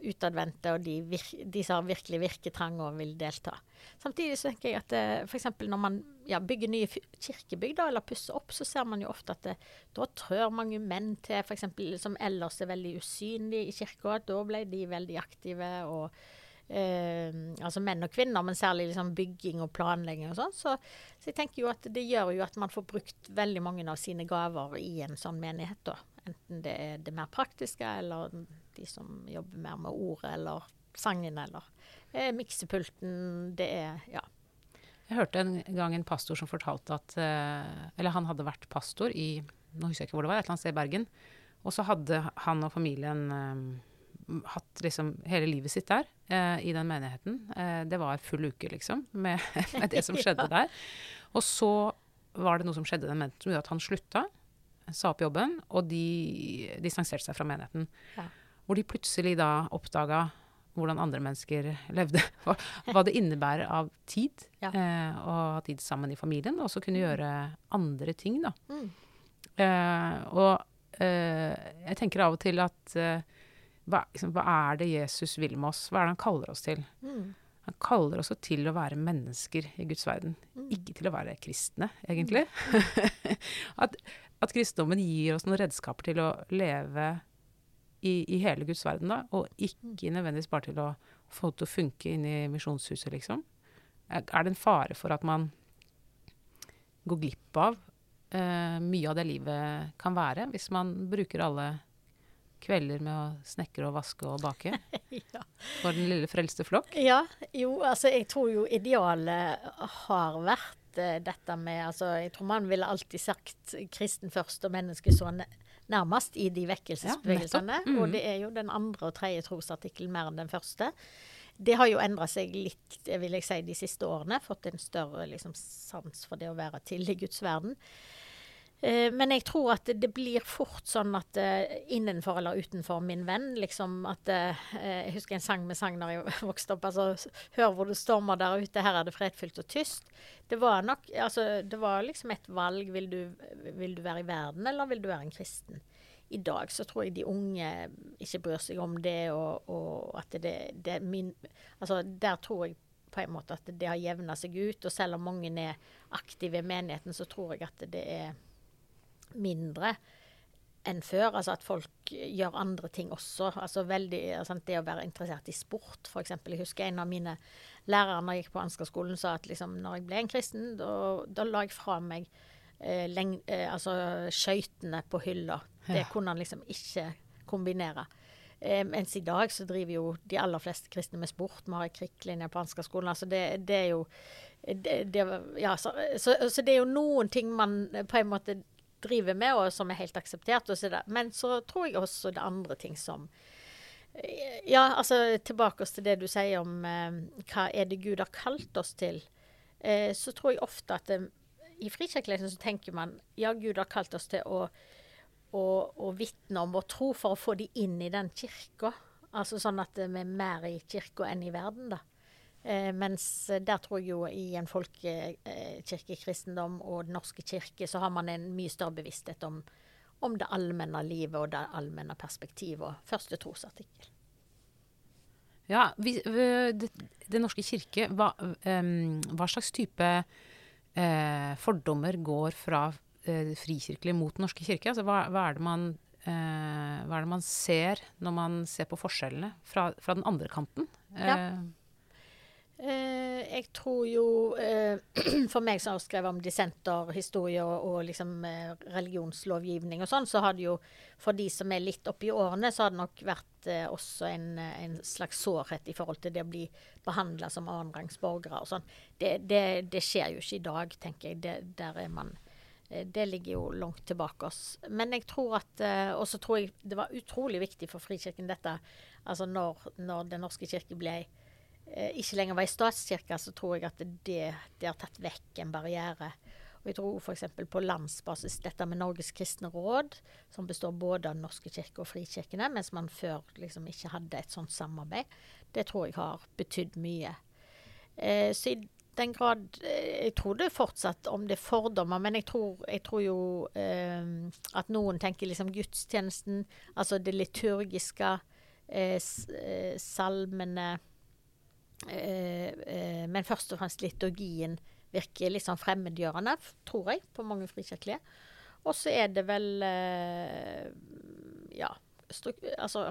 utadvendte, og de, de, som virkelig virketrang og vil delta. Samtidig så tenker jeg at eh, f.eks. når man ja, bygger nye kirkebygg eller pusser opp, så ser man jo ofte at det, da trør mange menn til, f.eks. som ellers er veldig usynlige i kirka. Da ble de veldig aktive. og eh, altså menn og kvinner, men særlig liksom bygging og planlegging og sånn. Så, så, jeg tenker jo at det gjør jo at man får brukt veldig mange av sine gaver i en sånn menighet. da. Enten det er det mer praktiske, eller de som jobber mer med ordet, eller sangen, eller eh, miksepulten. Det er ja. Jeg hørte en gang en pastor som fortalte at eh, Eller han hadde vært pastor i nå husker jeg ikke hvor det var, et eller annet sted i Bergen. Og så hadde han og familien eh, hatt liksom hele livet sitt der, eh, i den menigheten. Eh, det var full uke, liksom, med, med det som skjedde der. Og så var det noe som skjedde i den menigheten som gjorde at han slutta, sa opp jobben, og de distanserte seg fra menigheten. Ja. Hvor de plutselig da oppdaga hvordan andre mennesker levde. Hva det innebærer av tid. Ja. Eh, og ha tid sammen i familien, og så kunne mm. gjøre andre ting, da. Mm. Eh, og eh, jeg tenker av og til at eh, hva, liksom, hva, er det Jesus vil med oss? Hva er det han kaller oss til? Mm. Han kaller oss til å være mennesker i Guds verden. Mm. Ikke til å være kristne, egentlig. Mm. at, at, kristendommen gir oss noen redskaper til å leve i, i hele Guds verden, da, og ikke mm. nødvendigvis bare til å få det til å funke inn i misjonshuset, liksom. Er det en fare for at man går glipp av uh, mye av det livet kan være, hvis man bruker alle kvelder med å snekre og vaske og bake ja. for den lille frelste flokk? Ja, jo, altså jeg tror jo idealet har vært uh, dette med altså Jeg tror man ville alltid sagt kristen først og menneske så nærmest i de vekkelsesbevegelsene. Ja, mm. Og det er jo den andre og tredje trosartikkelen mer enn den første. Det har jo endra seg litt vil jeg si, de siste årene. Fått en større liksom, sans for det å være til i Guds verden. Eh, men jeg tror at det, blir fort sånn at uh, innenfor eller utenfor min venn, liksom at uh, Jeg husker en sang med sang da jeg vokste opp. altså Hør hvor det stormer der ute, her er det fredfylt og tyst. Det var nok altså det var liksom et valg. Vil du, vil du være i verden, eller vil du være en kristen? I dag så tror jeg de unge ikke bryr seg om det, og, og at det, det min Altså der tror jeg på en måte at det har jevna seg ut. Og selv om mange er aktive i menigheten, så tror jeg at det er mindre enn før. Altså at folk gjør andre ting også. Altså veldig, sant, Det å være interessert i sport, f.eks. Jeg husker en av mine lærere når jeg gikk på Ansgar-skolen sa at liksom, når jeg ble en kristen, da la jeg fra meg eh, leng, eh, altså skøytene på hylla. Det ja. kunne han liksom ikke kombinere. Eh, mens i dag så driver jo de aller fleste kristne med sport. Vi har ei krikklinje på Ansgar-skolen. Altså det, det, er jo det, det, ja, så, så, så, det er jo noen ting man på en måte driver med, og som er helt akseptert. Men så tror jeg også det andre ting som eh, Ja, altså tilbake til det du sier om eh, hva er det Gud har kalt oss til. Eh, så tror jeg ofte at det, i frikirkeligheten så tenker man ja, Gud har kalt oss til å, å, å vitne om vår tro for å få de inn i den kirka. Altså sånn at vi er mer i kirka enn i verden, da. Eh, mens der tror jeg jo i en folkekirkekristendom og Den norske kirke så har man en mye større bevissthet om, om det allmenne livet og det allmenne perspektivet. og Første trosartikkel. Ja, vi, det, det norske kirke, hva, um, hva slags type uh, fordommer går fra uh, frikirkelig mot Den norske kirke? Altså, hva, hva, er man, uh, hva, er det man, ser når man ser på forskjellene fra, fra den andre kanten? Ja. Eh, jeg tror jo eh, For meg som har skrevet om dissenterhistorie og, og liksom, eh, religionslovgivning og sånn, så har det jo for de som er litt oppi årene, så har det nok vært også en, en, slags sårhet i forhold til det å bli behandla som annenrangs og sånn. Det, det, det, skjer jo ikke i dag, tenker jeg. Det, der er man det ligger jo langt tilbake oss. Men jeg tror at Og så tror jeg det var utrolig viktig for Frikirken dette, altså når, når Den norske kirke ble ikke lenger var i statskirka, så tror jeg at det, det har tatt vekk en barriere. Og jeg tror f.eks. på landsbasis dette med Norges kristne råd, som består både av norske kirke og frikirkene, mens man før liksom ikke hadde et sånt samarbeid, det tror jeg har betydd mye. Eh, så i den grad eh, Jeg tror det fortsatt om det er fordommer, men jeg tror, jeg tror jo eh, at noen tenker liksom gudstjenesten, altså det liturgiske, eh, eh salmene Eh, eh, men først og fremst liturgien virker litt sånn fremmedgjørende, tror jeg, på mange frikirkelige. Og så er det vel eh, Ja, struk altså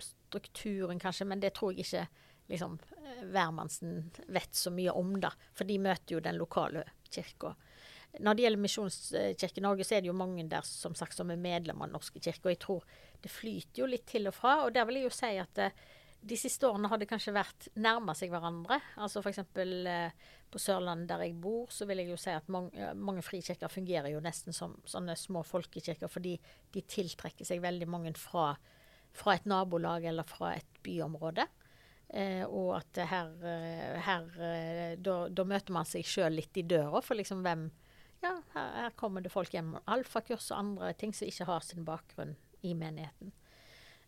strukturen kanskje, men det tror jeg ikke liksom hvermannsen vet så mye om, da. For de møter jo den lokale kirka. Når det gjelder Misjonskirken Norge, så er det jo mange der som sagt som er medlemmer av Den norske kirke. Og jeg tror det flyter jo litt til og fra. Og der vil jeg jo si at eh, de siste årene har det kanskje vært nærma seg hverandre. Altså F.eks. Eh, på Sørlandet der jeg bor, så vil jeg jo si at mange, eh, mange frikirker fungerer jo nesten som sånne små folkekirker, fordi de tiltrekker seg veldig mange fra, fra et nabolag eller fra et byområde. Eh, og at her, eh, her da, da, møter man seg sjøl litt i døra for liksom hvem Ja, her, her kommer det folk hjem. Alfakurs og andre ting som ikke har sin bakgrunn i menigheten.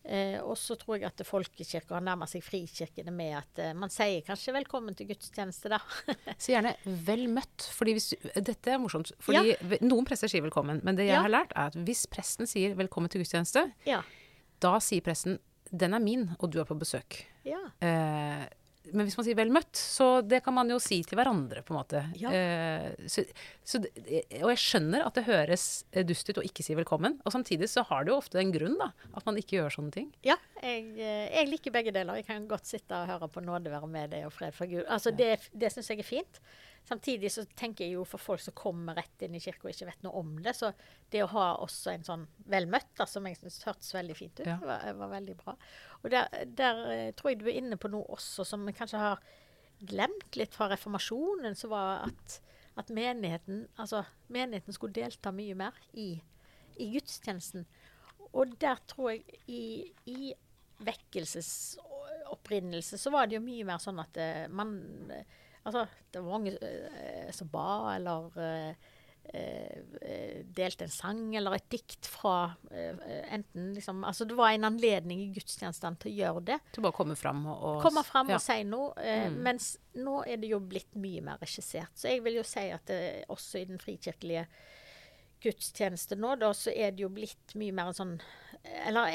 Eh, og så tror jeg at folkekirka har nærma seg frikirkene med at eh, man sier kanskje 'velkommen til gudstjeneste', da. Så gjerne 'vel møtt'. fordi hvis, Dette er morsomt. fordi ja. Noen prester sier 'velkommen', men det jeg ja. har lært, er at hvis presten sier 'velkommen til gudstjeneste', ja. da sier presten 'den er min, og du er på besøk'. Eh, men hvis man sier 'vel møtt', så det kan man jo si til hverandre, på en måte. Ja. Uh, så, så, og jeg skjønner at det høres dust ut å ikke si velkommen. Og samtidig så har det jo ofte en grunn, da. At man ikke gjør sånne ting. Ja, jeg, eh, jeg liker begge deler. Jeg kan godt sitte og høre på nåde være med deg og fred for Gud. Altså. Det, det syns jeg er fint. Samtidig så tenker jeg jo for folk som kommer rett inn i kirka og ikke vet noe om det, så det å ha også en sånn vel møtt, da, som jeg syns hørtes veldig fint ut, ja. var, var, veldig bra. Og der, der, eh, tror jeg du er inne på noe også som vi kanskje har glemt litt fra reformasjonen, som var at, at menigheten, altså, menigheten skulle delta mye mer i, i gudstjenesten. Og der tror jeg i, i vekkelsesopprinnelse så var det jo mye mer sånn at uh, man Altså, det var mange eh, som ba, eller eh, delte en sang eller et dikt fra enten liksom Altså, det var en anledning i gudstjenestene til å gjøre det. Til bare å komme fram og, og Komme fram ja. og si noe. Mm. Mens nå er det jo blitt mye mer regissert. Så jeg vil jo si at det, også i den frikirkelige gudstjeneste nå, da, så er det jo blitt mye mer en sånn eller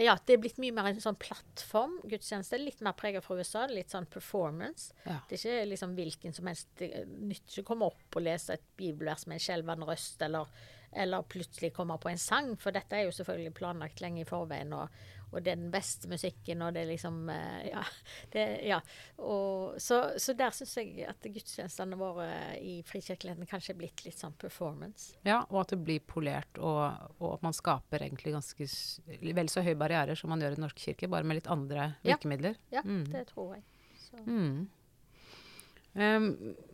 ja, det er blitt mye mer en sånn plattform gudstjeneste. Litt mer preget fra USA. Litt sånn performance. Ja. Det er ikke liksom hvilken som helst nytter ikke å komme opp og lese et bibelvers med en skjelvende røst, eller, eller, plutselig komme på en sang, for dette er jo selvfølgelig planlagt lenge i forveien. Og, og det er den beste musikken, og det er liksom eh, Ja. Det, ja. Og, så, så, der syns jeg at gudstjenestene våre i frikirkeligheten kanskje er blitt litt sånn performance. Ja, og at det blir polert, og, og at man skaper egentlig ganske vel så høye barrierer som man gjør i Den norske kirke, bare med litt andre virkemidler. Ja, ja mm. det tror jeg. Mm. Um,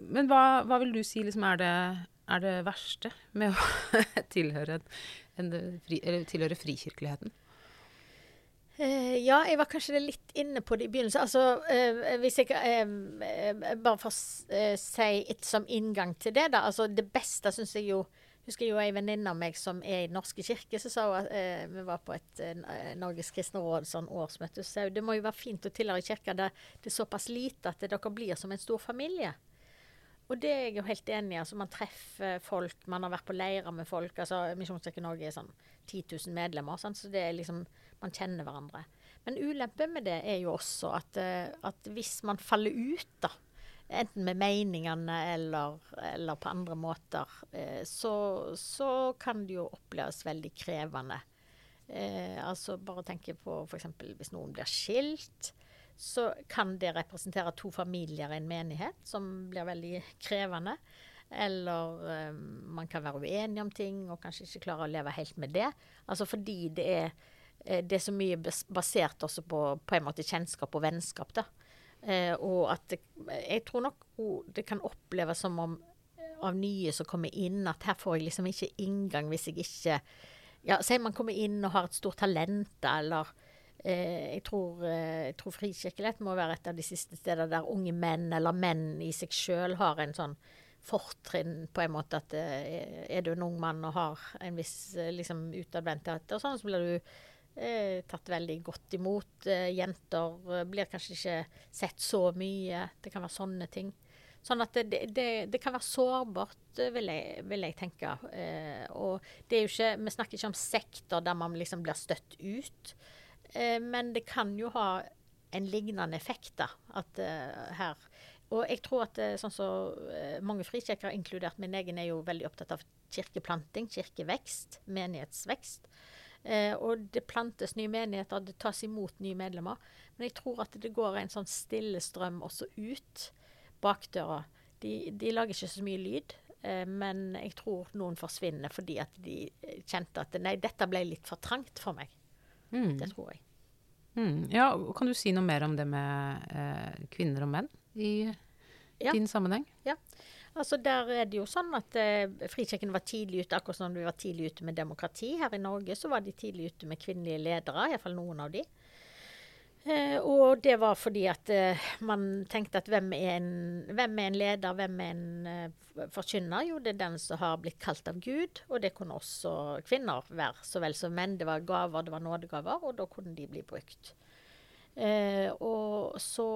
men hva, hva, vil du si liksom er det, er det verste med å tilhøre, en, fri, tilhøre frikirkeligheten? Uh, ja, jeg var kanskje litt inne på det i begynnelsen. Altså, uh, hvis jeg uh, Bare får si et som inngang til det, da. Altså, det beste syns jeg jo Husker jo ei venninne av meg som er i Den norske kirke, så sa hun Vi var på et Norges kristne råd sånn årsmøte, så det må jo være fint å tilhøre kirka der det er såpass lite at dere blir som en stor familie. Og det er jeg jo helt enig i. Altså, man treffer folk, man har vært på leirer med folk. altså Misjonskirken Norge er sånn 10 000 medlemmer, sant? så det er liksom, man kjenner hverandre. Men ulempen med det er jo også at, eh, at hvis man faller ut, da, enten med meningene eller, eller på andre måter, eh, så, så, kan det jo oppleves veldig krevende. Eh, altså Bare tenke på f.eks. hvis noen blir skilt. Så kan det representere to familier i en menighet, som blir veldig krevende. Eller um, man kan være uenig om ting og kanskje ikke klare å leve helt med det. Altså fordi det er, eh, det er så mye basert også på, på en måte kjennskap og vennskap. da. Eh, og at det, jeg tror nok det kan oppleves som om eh, av nye som kommer inn, at her får jeg liksom ikke inngang hvis jeg ikke ja, Sier man kommer inn og har et stort talent, eller eh, jeg, tror, eh, tror Frikirkelighet må være et av de siste steder der unge menn, eller menn i seg sjøl, har en sånn fortrinn på en måte at eh, er du en ung mann og har en viss eh, liksom, utadvendthet, og sånn, så blir du eh, tatt veldig godt imot. Eh, jenter blir kanskje ikke sett så mye. Det kan være sånne ting. Sånn at det, det, det kan være sårbart, vil jeg, vil jeg tenke. Eh, og det er jo ikke, vi snakker ikke om sektor der man liksom blir støtt ut. Eh, men det kan jo ha en lignende effekt, da. At her Og jeg tror at sånn så mange frikirker, inkludert min egen, er jo veldig opptatt av kirkeplanting, kirkevekst, menighetsvekst. Eh, og det plantes nye menigheter, det tas imot nye medlemmer. Men jeg tror at det går en sånn stille strøm også ut bakdøra. De, de lager ikke så mye lyd, eh, men jeg tror noen forsvinner fordi at de kjente at nei, dette ble litt for trangt for meg. Mm. Det tror jeg. Mm. Ja, Kan du si noe mer om det med eh, kvinner og menn i ja. din sammenheng? Ja. Altså Der er det jo sånn at eh, Frikirken var tidlig ute, akkurat som de var tidlig ute med demokrati. Her i Norge så var de tidlig ute med kvinnelige ledere, iallfall noen av de. Eh, og det var fordi at eh, man tenkte at hvem er, en, hvem er en leder, hvem er en eh, forkynner? Jo, det er den som har blitt kalt av Gud, og det kunne også kvinner være så vel som menn. Det var gaver, det var nådegaver, og da kunne de bli brukt. Eh, og så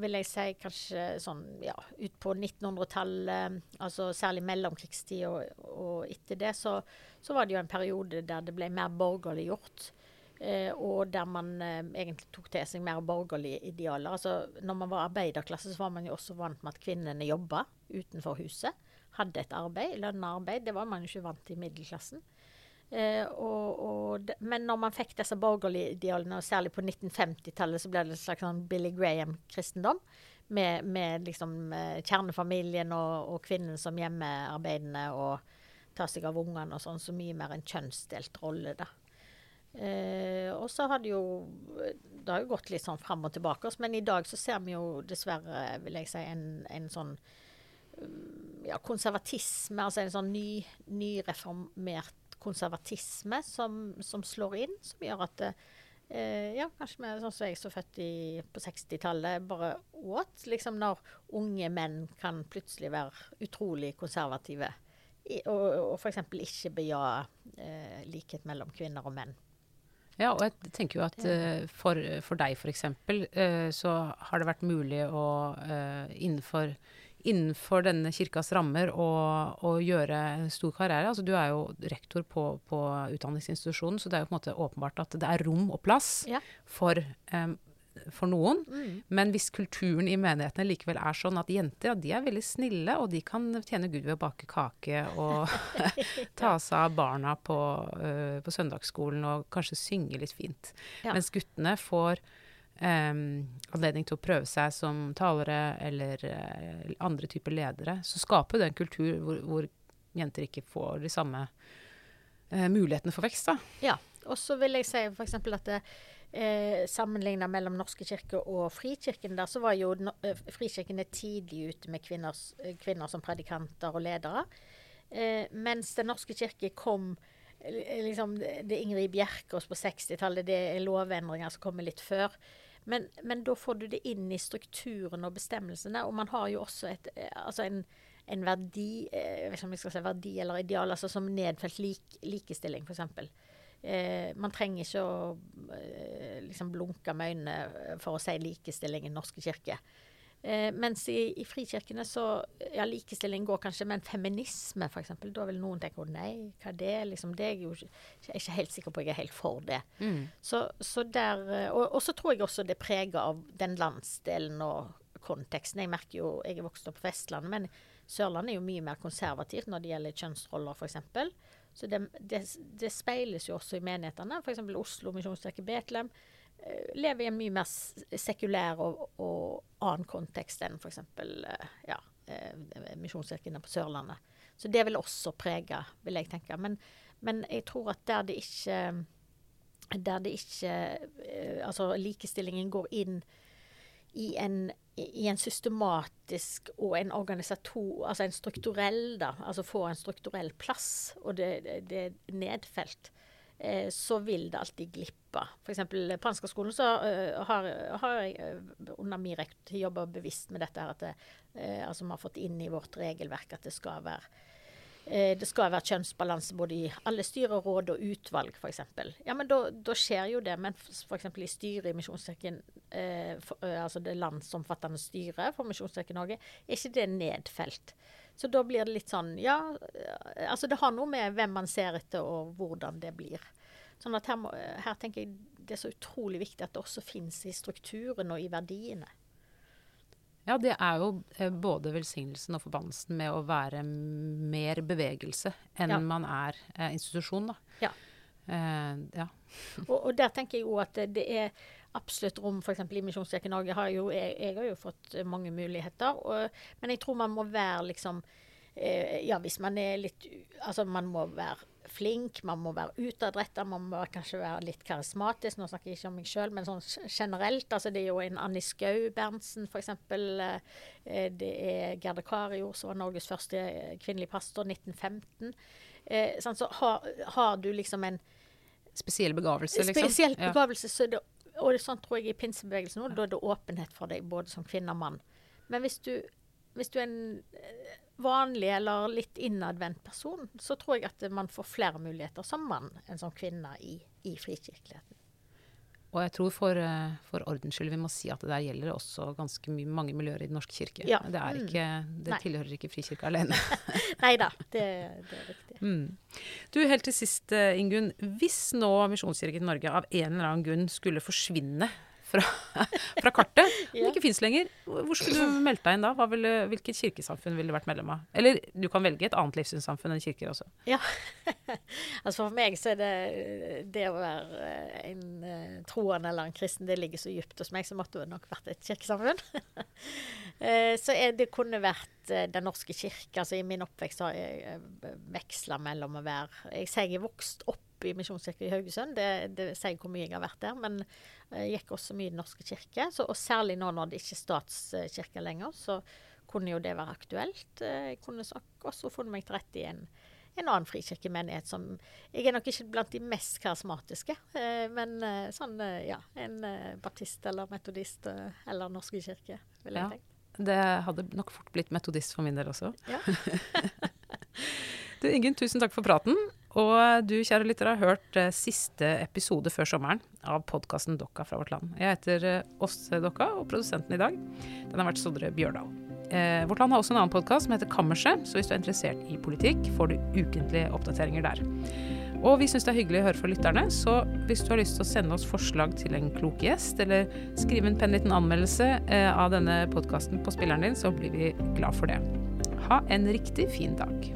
vil jeg si kanskje sånn ja, ut på 1900-tallet, altså særlig mellomkrigstid og, og etter det, så, så, var det jo en periode der det ble mer borgerliggjort. Eh, og der man eh, egentlig tok til seg mer borgerlige idealer. Altså, når man var arbeiderklasse, så var man jo også vant med at kvinnene jobba utenfor huset. Hadde et arbeid, lønna arbeid. Det var man jo ikke vant til i middelklassen. Eh, og, og, men når man fikk disse borgerlige idealene, og særlig på 1950-tallet, så ble det en slags sånn Billy Graham-kristendom. Med, med liksom, eh, kjernefamilien og, og, kvinnen som hjemmearbeidende og tar seg av ungene og sånn. Så mye mer en kjønnsdelt rolle, da. Eh, og så har det jo Det har jo gått litt sånn fram og tilbake, men i dag så ser vi jo dessverre, vil jeg si, en, en sånn ja, konservatisme, altså en sånn ny, nyreformert konservatisme som, som, slår inn, som gjør at eh, ja, kanskje vi, sånn som jeg som født i, på 60-tallet, bare åt. Liksom når unge menn kan plutselig være utrolig konservative. I, og, og f.eks. ikke beja eh, likhet mellom kvinner og menn. Ja, og jeg tenker jo at uh, for, for, deg f.eks. Uh, så har det vært mulig å uh, innenfor innenfor denne kirkas rammer å, å, gjøre en stor karriere. Altså, du er jo rektor på, på, utdanningsinstitusjonen, så det er jo på en måte åpenbart at det er rom og plass ja. for, um, for, noen. Mm. Men hvis kulturen i menighetene likevel er sånn at jenter ja, de er veldig snille, og de kan tjene Gud ved å bake kake og ta seg av barna på, uh, på, søndagsskolen og kanskje synge litt fint, ja. mens guttene får Um, anledning til å prøve seg som talere eller uh, andre typer ledere, så skaper det en kultur hvor, hvor, jenter ikke får de samme uh, mulighetene for vekst. Da. Ja, og så vil jeg si f.eks. at det, eh, sammenligna mellom Norske kirke og Frikirken, der så var jo eh, Frikirken tidlig ute med kvinner, kvinner som predikanter og ledere. Eh, mens Den norske kirke kom liksom, Det er Ingrid Bjerkås på 60-tallet, det er lovendringer som kommer litt før. Men, men, da får du det inn i strukturen og bestemmelsene. Og man har jo også et, eh, altså en, en verdi, eh, si verdi eller ideal, altså som nedfelt lik, likestilling, f.eks. Eh, man trenger ikke å eh, liksom blunke med øynene for å si likestilling i Den norske kirke. Eh, mens i, i, frikirkene så ja, likestilling går kanskje, men feminisme f.eks. Da vil noen tenke å nei, hva er det? Liksom, det er jeg jo ikke, jeg er ikke helt sikker på jeg er helt for det. Mm. Så, så, der, eh, og, og, så tror jeg også det preger av den landsdelen og konteksten. Jeg merker jo, jeg er vokst opp på Vestlandet, men Sørlandet er jo mye mer konservativt når det gjelder kjønnsroller f.eks. Så det, det, det, speiles jo også i menighetene. F.eks. Oslo misjonskirke Betlehem Eh, lever i en mye mer sekulær og, og annen kontekst enn f.eks. Eh, ja, eh, misjonskirkene på Sørlandet. Så det vil også prege, vil jeg tenke. Men, men jeg tror at der det ikke der det ikke Altså likestillingen går inn i en, i en systematisk og en organisator Altså en strukturell, da. Altså få en strukturell plass, og det, er nedfelt eh, så vil det alltid glippe. F.eks. på Ansgarskolen så uh, har, har, jeg uh, under min rektor jobba bevisst med dette. her, at det, uh, altså Vi har fått inn i vårt regelverk at det skal være det skal være kjønnsbalanse både i alle styrer, råd og utvalg, f.eks. Ja, men da skjer jo det. Men f.eks. i styret i Misjonskirken, altså det landsomfattende styret for Misjonskirken Norge, er ikke det nedfelt. Så da blir det litt sånn Ja, altså det har noe med hvem man ser etter, og hvordan det blir. Sånn at her, må, her tenker jeg det er så utrolig viktig at det også finnes i strukturen og i verdiene. Ja, det er jo eh, både velsignelsen og forbannelsen med å være mer bevegelse enn ja. man er eh, institusjon, da. Ja. Eh, ja. og, og, der tenker jeg jo at det, er absolutt rom f.eks. i Misjonskirken Norge. Har jo, jeg, jeg, har jo fått eh, mange muligheter. Og, men jeg tror man må være liksom eh, Ja, hvis man er litt Altså, man må være flink, man må være utadretta, man må kanskje være litt karismatisk. Nå snakker jeg ikke om meg sjøl, men sånn generelt. altså Det er jo en Annie Skau Berntsen, f.eks. Eh, det er Gerde Kario, som var Norges første eh, kvinnelige pastor, 1915. Eh, sånn, så har, har, du liksom en Spesiell begavelse, liksom? Spesiell begavelse, ja. så det og det sånn tror jeg i pinsebevegelsen nå, da er det åpenhet for deg både som kvinne og mann. Men hvis du, hvis du er en vanlig eller litt innadvendt person, så tror jeg at man får flere muligheter som mann enn som kvinne i, i frikirkeligheten. Og jeg tror for, eh, for ordens skyld vi må si at det der gjelder også ganske mye, mange miljøer i Den norske kirke. Ja. Det, er mm. ikke, det tilhører ikke Frikirka alene. Nei da, det, det, er riktig. Mm. Du, Helt til sist, eh, Ingunn. Hvis nå Misjonskirken Norge av en eller annen grunn skulle forsvinne fra, fra kartet, ja. om det ikke fins lenger. Hvor skulle du meldt deg inn da? Ville, hvilket kirkesamfunn ville du vært medlem av? Eller du kan velge et annet livssynssamfunn enn kirker også. Ja. altså For meg så er det det å være en uh, troende eller en kristen, det ligger så dypt hos meg, så måtte det nok vært et kirkesamfunn. uh, så det kunne vært Den norske kirke. Altså I min oppvekst har jeg veksla mellom å være Jeg sier jeg er vokst opp i Misjonskirken i Haugesund. Det, det sier hvor mye jeg har vært der. Men jeg gikk også mye i Den norske kirke. Så, og særlig nå når det ikke er statskirke lenger, så kunne jo det være aktuelt. Jeg kunne også funnet meg til rette i en, en annen frikirkemenighet som Jeg er nok ikke blant de mest karismatiske, eh, men eh, sånn, eh, ja. En baptist eller metodist eller Norske kirke, vil jeg ja, tenke. Det hadde nok fort blitt metodist for min del også. Ja. du Ingunn, tusen takk for praten. Og du, kjære lytter, har hørt eh, siste episode før sommeren av podkasten Dokka fra vårt land. Jeg heter eh, Åse Dokka, og produsenten i dag den har vært Sondre Bjørdal. Eh, vårt Land har også en annen podkast som heter Kammerset, så hvis du er interessert i politikk, får du ukentlige oppdateringer der. Og vi syns det er hyggelig å høre fra lytterne, så hvis du har lyst til å sende oss forslag til en klok gjest, eller skrive en penn liten anmeldelse eh, av denne podkasten på spilleren din, så blir vi glad for det. Ha en riktig fin dag.